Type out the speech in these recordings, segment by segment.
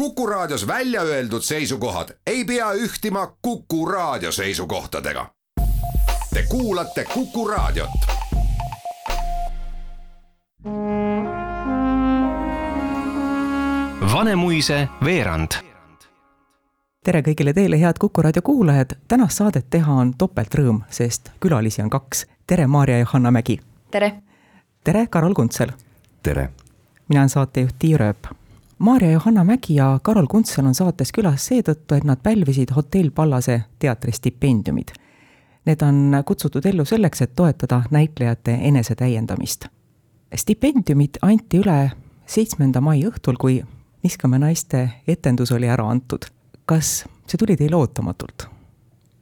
Kuku Raadios välja öeldud seisukohad ei pea ühtima Kuku Raadio seisukohtadega. Te kuulate Kuku Raadiot. Vanemuise veerand tere kõigile teile, head Kuku raadio kuulajad, tänast saadet teha on topeltrõõm, sest külalisi on kaks. tere, Maarja Johanna Mägi! tere! tere, Karol Kuntsel! tere! mina olen saatejuht Tiia Rööp. Maarja Johanna Mägi ja Karol Kuntsel on saates külas seetõttu, et nad pälvisid Hotell Pallase teatri stipendiumid. Need on kutsutud ellu selleks, et toetada näitlejate enesetäiendamist. stipendiumid anti üle seitsmenda mai õhtul, kui Niskame naiste etendus oli ära antud kas see tuli teile ootamatult?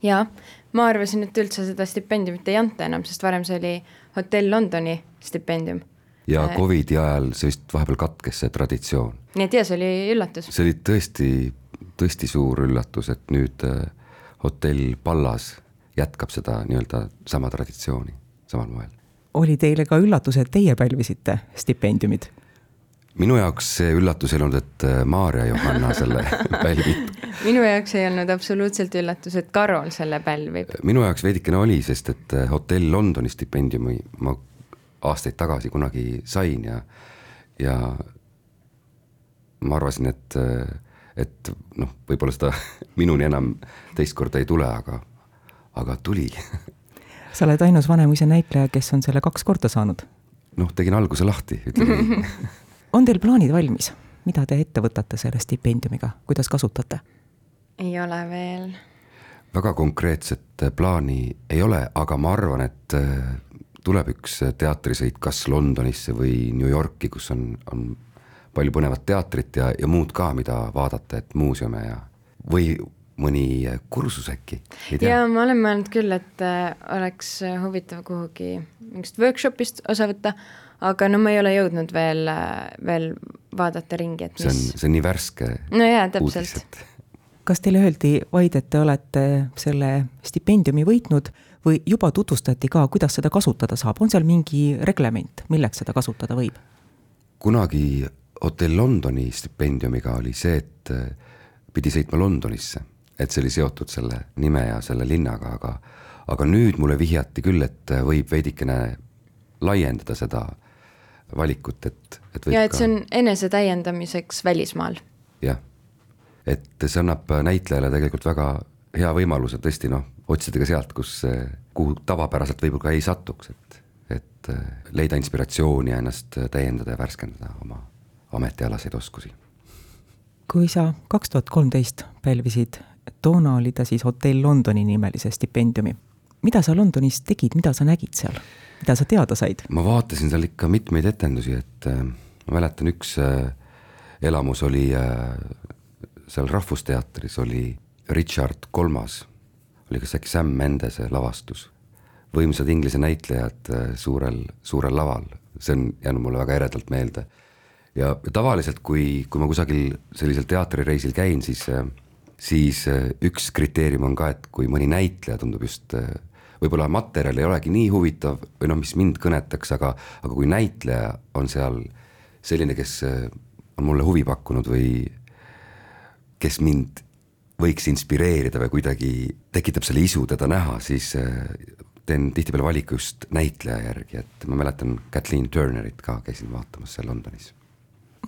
jaa, ma arvasin, et üldse seda stipendiumit ei anta enam, sest varem see oli Hotell Londoni stipendium. Ja Äh, Covidi ajal see vist vahepeal katkes, see traditsioon. nii et jaa, see oli üllatus. see oli tõesti, tõesti suur üllatus, et nüüd äh, hotell Pallas jätkab seda nii-öelda sama traditsiooni samal moel. oli teile ka üllatus, et teie pälvisite stipendiumid? minu jaoks see üllatus ei olnud, et äh, Maarja Johanna selle pälvib. minu jaoks ei olnud absoluutselt üllatus, et Karol selle pälvib. minu jaoks veidikene oli, sest et hotell Londoni stipendiumi ma aastaid tagasi kunagi sain ja, ja ma arvasin, et, et noh, võib-olla seda minuni enam teist korda ei tule, aga, aga tuli. sa oled ainus Vanemuise näitleja, kes on selle kaks korda saanud. noh, tegin alguse lahti, ütleme nii on teil plaanid valmis, mida te ette võtate selle stipendiumiga, kuidas kasutate? ei ole veel. väga konkreetset plaani ei ole, aga ma arvan, et tuleb üks teatrisõit kas Londonisse või New Yorki, kus on, on palju põnevat teatrit ja, ja muud ka, mida vaadata, et muuseume ja või mõni kursus äkki, ei tea. ja ma olen mõelnud küll, et äh, oleks huvitav kuhugi mingist workshopist osa võtta, aga no ma ei ole jõudnud veel, äh, veel vaadata ringi, et see on, mis. see on nii värske no jaa, täpselt. kas teile öeldi vaid, et te olete selle stipendiumi võitnud või juba tutvustati ka, kuidas seda kasutada saab, on seal mingi reglement, milleks seda kasutada võib? kunagi hotell Londoni stipendiumiga oli see, et äh, pidi sõitma Londonisse, et see oli seotud selle nime ja selle linnaga, aga aga nüüd mulle vihjati küll, et äh, võib veidikene laiendada seda valikut, et, et võib ja et see on enesetäiendamiseks välismaal. jah, et see annab näitlejale tegelikult väga hea võimaluse tõesti noh, otsida ka sealt, kus, kuhu tavapäraselt võib-olla ka ei satuks, et, et äh, leida inspiratsiooni ja ennast täiendada ja värskendada oma ametialaseid oskusi. kui sa kaks tuhat kolmteist pälvisid, toona oli ta siis Hotell Londoni nimelise stipendiumi. mida sa Londonis tegid, mida sa nägid seal, mida sa teada said? ma vaatasin seal ikka mitmeid etendusi, et äh, ma mäletan, üks äh, elamus oli seal Rahvusteatris oli Richard Kolmas, oli kas äkki Sam Mendese lavastus. võimsad inglise näitlejad äh, suurel, suurel laval, see on jäänud mulle väga eredalt meelde. ja tavaliselt, kui, kui ma kusagil sellisel teatrireisil käin, siis äh, siis äh, üks kriteerium on ka, et kui mõni näitleja tundub just võib-olla materjal ei olegi nii huvitav või noh, mis mind kõnetaks, aga, aga kui näitleja on seal selline, kes on mulle huvi pakkunud või kes mind võiks inspireerida või kuidagi tekitab selle isu teda näha, siis teen tihtipeale valiku just näitleja järgi, et ma mäletan Kathleen Turnerit ka käisin vaatamas seal Londonis.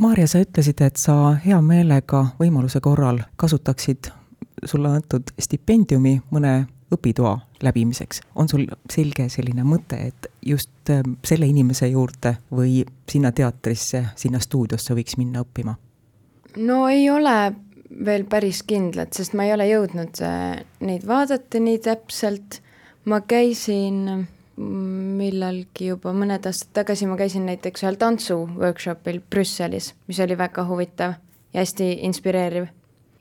Maarja, sa ütlesid, et sa hea meelega võimaluse korral kasutaksid sulle antud stipendiumi mõne õpitoa läbimiseks. on sul selge selline mõte, et just selle inimese juurde või sinna teatrisse, sinna stuudiosse võiks minna õppima? no ei ole veel päris kindlad, sest ma ei ole jõudnud äh, neid vaadata nii täpselt. ma käisin millalgi juba mõned aastad tagasi ma käisin näiteks ühel tantsu-workshopil Brüsselis, mis oli väga huvitav ja hästi inspireeriv.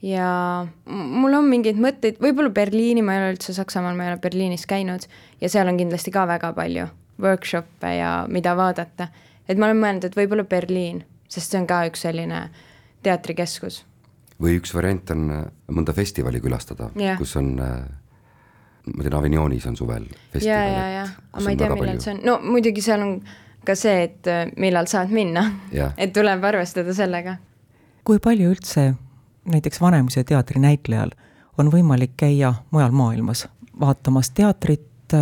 ja mul on mingeid mõtteid, võib-olla Berliini, ma ei ole üldse Saksamaal, ma ei ole Berliinis käinud ja seal on kindlasti ka väga palju workshop'e ja mida vaadata. et ma olen mõelnud, et võib-olla Berliin, sest see on ka üks selline teatrikeskus. Või üks variant on äh, mõnda festivali külastada Jah. kus on äh, ma tean, Avignonis on suvel ja, festival, ja, ja, et aga ma ei tea, millal see on, no muidugi seal on ka see, et äh, millal saad minna Jah. et tuleb arvestada sellega. kui palju üldse näiteks Vanemuise teatri näitlejal on võimalik käia mujal maailmas vaatamas teatrit,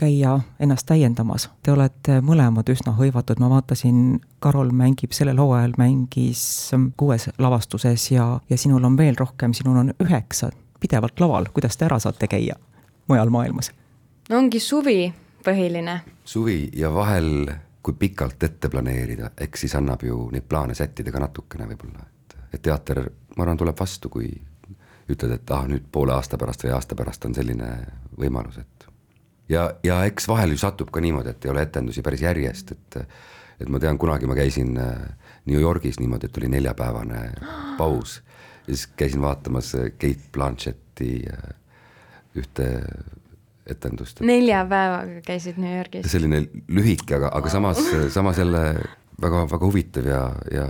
käia ennast täiendamas. Te olete mõlemad üsna hõivatud, ma vaatasin, Karol mängib sellel hooajal, mängis kuues lavastuses ja, ja sinul on veel rohkem, sinul on üheksa pidevalt laval, kuidas te ära saate käia mujal maailmas? no ongi suvi põhiline. suvi ja vahel, kui pikalt ette planeerida, eks siis annab ju neid plaane sättida ka natukene võib-olla, et, et teater, ma arvan, tuleb vastu, kui ütled, et ah, nüüd poole aasta pärast või aasta pärast on selline võimalus, et ja, ja eks vahel ju satub ka niimoodi, et ei ole etendusi päris järjest, et et ma tean, kunagi ma käisin äh, New Yorgis niimoodi, et oli neljapäevane paus ja siis käisin vaatamas äh, Kate Blanchetti äh, ühte etendust. nelja päevaga käisid New Yorgis? selline lühike, aga, aga samas, samas jälle väga, väga huvitav ja, ja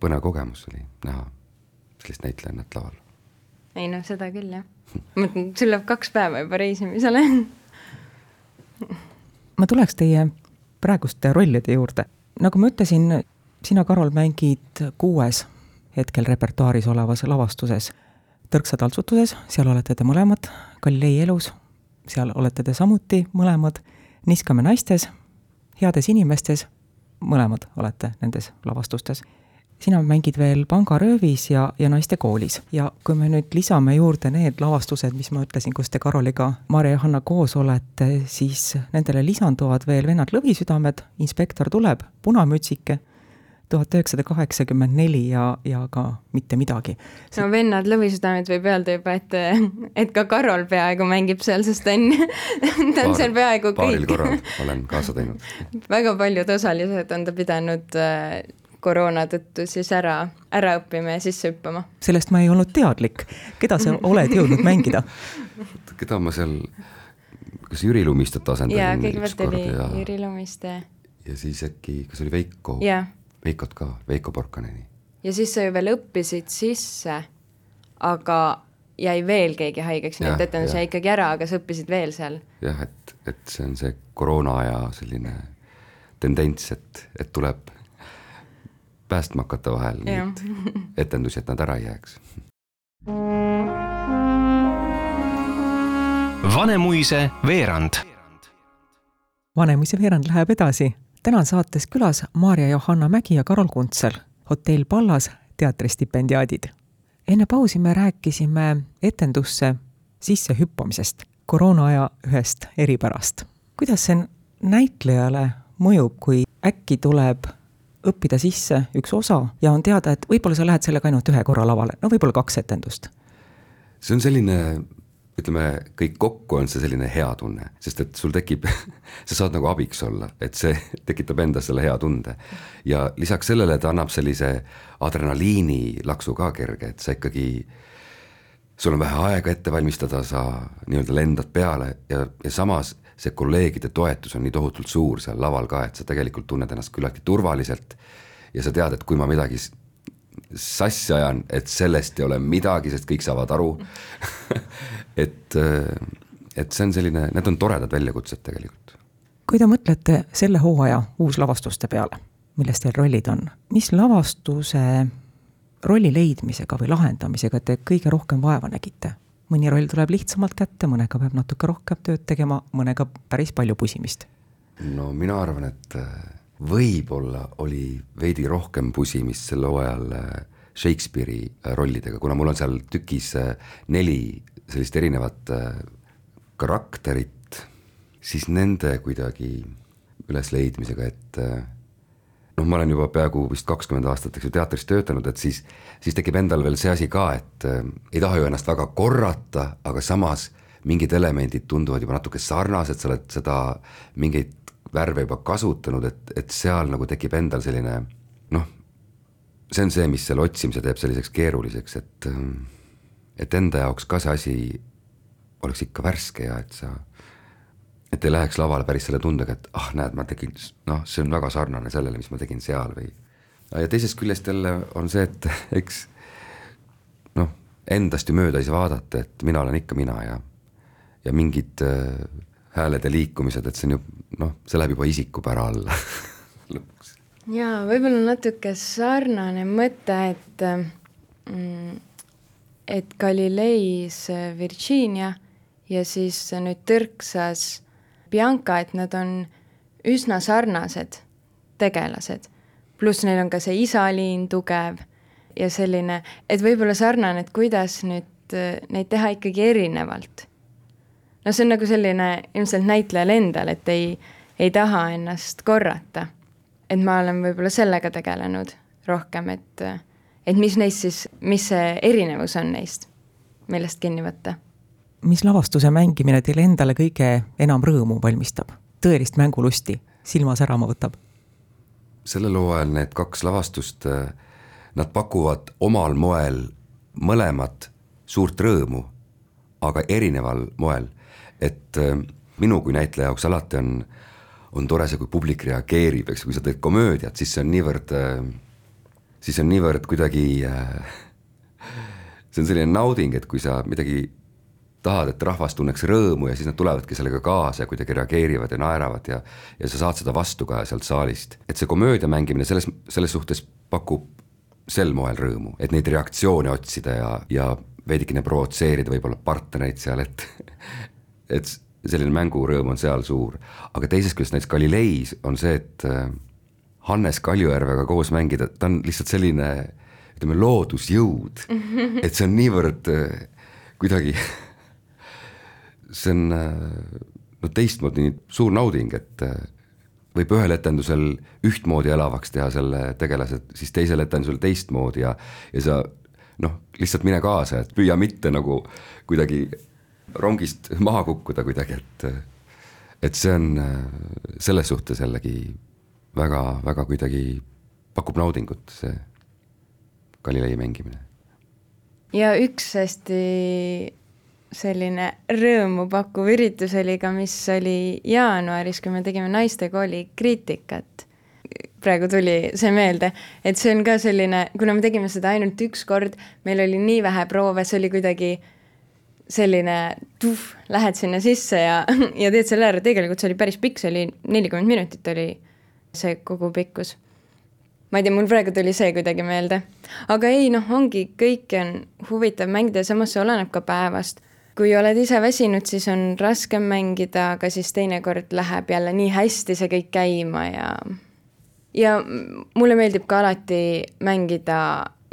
põnev kogemus oli näha sellist näitlejannat laval. ei noh, seda küll jah. sul läheb kaks päeva juba reisimisele ma tuleks teie praeguste rollide juurde. nagu ma ütlesin, sina, Karol, mängid kuues hetkel repertuaaris olevas lavastuses Tõrksa taltsutuses, seal olete te mõlemad, Galilei elus, seal olete te samuti mõlemad, Niskame naistes, Heades inimestes, mõlemad olete nendes lavastustes. Sina mängid veel Pangaröövis ja, ja Naistekoolis ja kui me nüüd lisame juurde need lavastused, mis ma ütlesin, kus te Karoliga, Maarja ja Hanna koos olete, siis nendele lisanduvad veel Vennad lõvisüdamed, Inspektor tuleb, Punamütsike tuhat üheksasada kaheksakümmend neli ja, ja ka mitte midagi. no vennad lõvisüdamed võib öelda juba, et, et ka Karol peaaegu mängib seal, sest ta on, ta on seal peaaegu kõik. paaril korral olen kaasa teinud. väga paljud osalised on ta pidanud äh, koroona tõttu siis ära, ära õppima ja sisse hüppama. sellest ma ei olnud teadlik. keda sa oled jõudnud mängida? keda ma seal, kas Jüri Lumistet asendasin? jaa, kõigepealt oli ja... Jüri Lumiste. ja siis äkki, kas oli Veiko? Veikot ka, Veiko Porkaneni. ja siis sa ju veel õppisid sisse, aga jäi veel keegi haigeks, nii et etendus jäi ikkagi ära, aga sa õppisid veel seal. jah, et, et see on see koroonaaja selline tendents, et, et tuleb päästma hakata vahel neid etendusi, et nad ära ei jääks. Vanemuise veerand. Vanemuise veerand läheb edasi täna on saates külas Maarja Johanna Mägi ja Karol Kuntsel, hotell Pallas teatristipendiaadid. enne pausi me rääkisime etendusse sissehüppamisest, koroonaaja ühest eripärast. kuidas see näitlejale mõjub, kui äkki tuleb õppida sisse üks osa ja on teada, et võib-olla sa lähed sellega ainult ühe korra lavale, no võib-olla kaks etendust? see on selline ütleme, kõik kokku on see selline hea tunne, sest et sul tekib sa saad nagu abiks olla, et see tekitab endas selle hea tunde. ja lisaks sellele ta annab sellise adrenaliini laksu ka kerge, et sa ikkagi, sul on vähe aega ette valmistada, sa nii-öelda lendad peale ja, ja samas see kolleegide toetus on nii tohutult suur seal laval ka, et sa tegelikult tunned ennast küllaltki turvaliselt ja sa tead, et kui ma midagi sassi ajan, et sellest ei ole midagi, sest kõik saavad aru et, et see on selline, need on toredad väljakutsed tegelikult. kui te mõtlete selle hooaja uuslavastuste peale, milles teil rollid on, mis lavastuse rolli leidmisega või lahendamisega te kõige rohkem vaeva nägite? Mõni roll tuleb lihtsamalt kätte, mõnega peab natuke rohkem tööd tegema, mõnega päris palju pusimist. no mina arvan, et võib-olla oli veidi rohkem pusimist sel hooajal äh, Shakespeare'i äh, rollidega, kuna mul on seal tükis äh, neli sellist erinevat karakterit, siis nende kuidagi ülesleidmisega, et noh, ma olen juba peaaegu vist kakskümmend aastat, eks ju, teatris töötanud, et siis, siis tekib endal veel see asi ka, et äh, ei taha ju ennast väga korrata, aga samas mingid elemendid tunduvad juba natuke sarnased, sa oled seda mingeid värve juba kasutanud, et, et seal nagu tekib endal selline noh, see on see, mis selle otsimise teeb selliseks keeruliseks, et et enda jaoks ka see asi oleks ikka värske ja et sa, et ei läheks lavale päris selle tundega, et ah, näed, ma tegin, noh, see on väga sarnane sellele, mis ma tegin seal või ja teisest küljest jälle on see, et eks noh, endast ju mööda ei saa vaadata, et mina olen ikka mina ja ja mingid äh, hääled ja liikumised, et see on ju noh, see läheb juba isikupära alla lõpuks. jaa, võib-olla natuke sarnane mõte, et mm, et Galileis Virginia ja siis nüüd Tõrksas Bianca, et nad on üsna sarnased tegelased. pluss neil on ka see isaliin tugev ja selline, et võib-olla sarnane, et kuidas nüüd äh, neid teha ikkagi erinevalt. no see on nagu selline ilmselt näitlejal endal, et ei, ei taha ennast korrata. et ma olen võib-olla sellega tegelenud rohkem, et, et mis neist siis, mis see erinevus on neist, millest kinni võtta. Mis lavastuse mängimine teile endale kõige enam rõõmu valmistab, tõelist mängulusti silma särama võtab? sellel hooajal need kaks lavastust, nad pakuvad omal moel mõlemat suurt rõõmu, aga erineval moel. et minu kui näitleja jaoks alati on, on tore see, kui publik reageerib, eks, kui sa teed komöödiat, siis see on niivõrd äh, siis on niivõrd kuidagi äh, see on selline nauding, et kui sa midagi tahad, et rahvas tunneks rõõmu ja siis nad tulevadki sellega kaasa ja kuidagi reageerivad ja naeravad ja ja sa saad seda vastu ka sealt saalist. et see komöödia mängimine selles, selles suhtes pakub sel moel rõõmu, et neid reaktsioone otsida ja, ja veidikene provotseerida võib-olla partnereid seal, et et selline mängurõõm on seal suur. aga teisest küljest näiteks Galileis on see, et äh, Hannes Kaljujärvega koos mängida, ta on lihtsalt selline ütleme, loodusjõud, et see on niivõrd äh, kuidagi, see on äh, no teistmoodi suur nauding, et äh, võib ühel etendusel ühtmoodi elavaks teha selle tegelase, siis teisel etendusel teistmoodi ja, ja sa noh, lihtsalt mine kaasa, et püüa mitte nagu kuidagi rongist maha kukkuda kuidagi, et et see on selles suhtes jällegi väga, väga kuidagi pakub naudingut, see Galilei mängimine. ja üks hästi selline rõõmu pakkuv üritus oli ka, mis oli jaanuaris, kui me tegime naistekooli kriitikat. praegu tuli see meelde, et see on ka selline, kuna me tegime seda ainult üks kord, meil oli nii vähe proove, see oli kuidagi selline tuh, lähed sinna sisse ja, ja teed selle ära, tegelikult see oli päris pikk, see oli nelikümmend minutit oli see kogu pikkus. ma ei tea, mul praegu tuli see kuidagi meelde. aga ei noh, ongi, kõike on huvitav mängida ja samas see oleneb ka päevast. Kui oled ise väsinud, siis on raskem mängida, aga siis teinekord läheb jälle nii hästi see kõik käima ja ja mulle meeldib ka alati mängida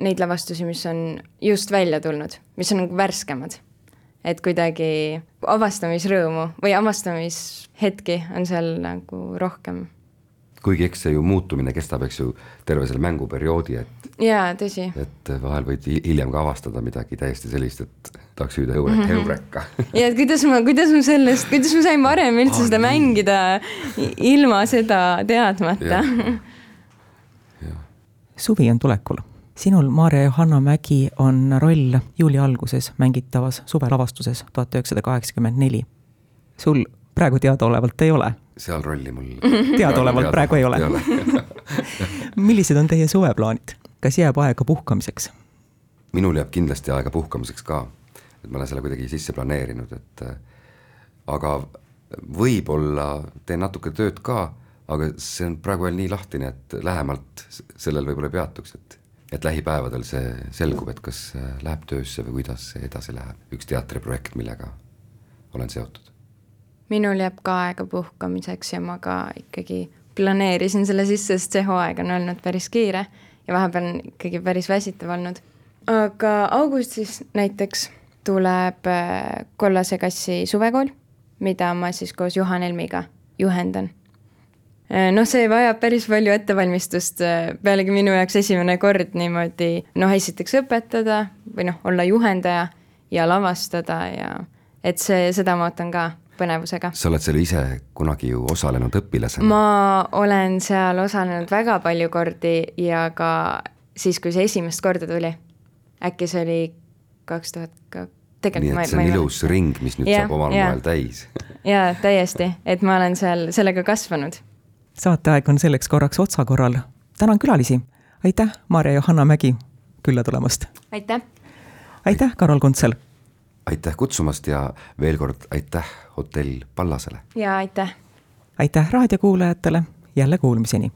neid lavastusi, mis on just välja tulnud, mis on nagu värskemad. et kuidagi avastamisrõõmu või avastamishetki on seal nagu rohkem kuigi eks see ju muutumine kestab, eks ju, terve selle mänguperioodi, et. jaa, tõsi. et vahel võid hiljem ka avastada midagi täiesti sellist, et tahaks hüüda eurek mm, -hmm. eureka ja et kuidas ma, kuidas ma sellest, kuidas ma sain varem üldse ah, seda nii. mängida ilma seda teadmata. suvi on tulekul sinul, Maarja Johanna Mägi, on roll juuli alguses mängitavas suvelavastuses tuhat üheksasada kaheksakümmend neli. sul praegu teadaolevalt ei ole seal rolli mul teadaolevalt praegu ei ole, ole. millised on teie suveplaanid, kas jääb aega puhkamiseks? minul jääb kindlasti aega puhkamiseks ka, et ma olen selle kuidagi sisse planeerinud, et äh, aga võib-olla teen natuke tööd ka, aga see on praegu veel nii lahtine, et lähemalt sellel võib-olla ei peatuks, et et lähipäevadel see selgub, et kas äh, läheb töösse või kuidas see edasi läheb, üks teatriprojekt, millega olen seotud minul jääb ka aega puhkamiseks ja ma ka ikkagi planeerisin selle sisse, sest see hooaeg on olnud päris kiire ja vahepeal on ikkagi päris väsitav olnud. aga augustis näiteks tuleb äh, Kollase kassi suvekool, mida ma siis koos Juhan Helmiga juhendan. Äh, noh, see vajab päris palju ettevalmistust, äh, pealegi minu jaoks esimene kord niimoodi noh, esiteks õpetada või noh, olla juhendaja ja lavastada ja et see, seda ma ootan ka põnevusega. sa oled seal ise kunagi ju osalenud õpilasena? ma olen seal osalenud väga palju kordi ja ka siis, kui see esimest korda tuli. äkki see oli kaks tuhat ka nii et see on ilus ole. ring, mis nüüd ja, saab omal ja. moel täis jaa, täiesti, et ma olen seal sellega kasvanud. saateaeg on selleks korraks otsakorral. tänan külalisi, aitäh, Maarja Johanna Mägi külla tulemast! aitäh! aitäh, Karol Kuntsel! aitäh kutsumast ja veel kord aitäh hotell Pallasele. ja aitäh. aitäh raadiokuulajatele, jälle kuulmiseni.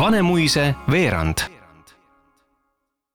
Vanemuise veerand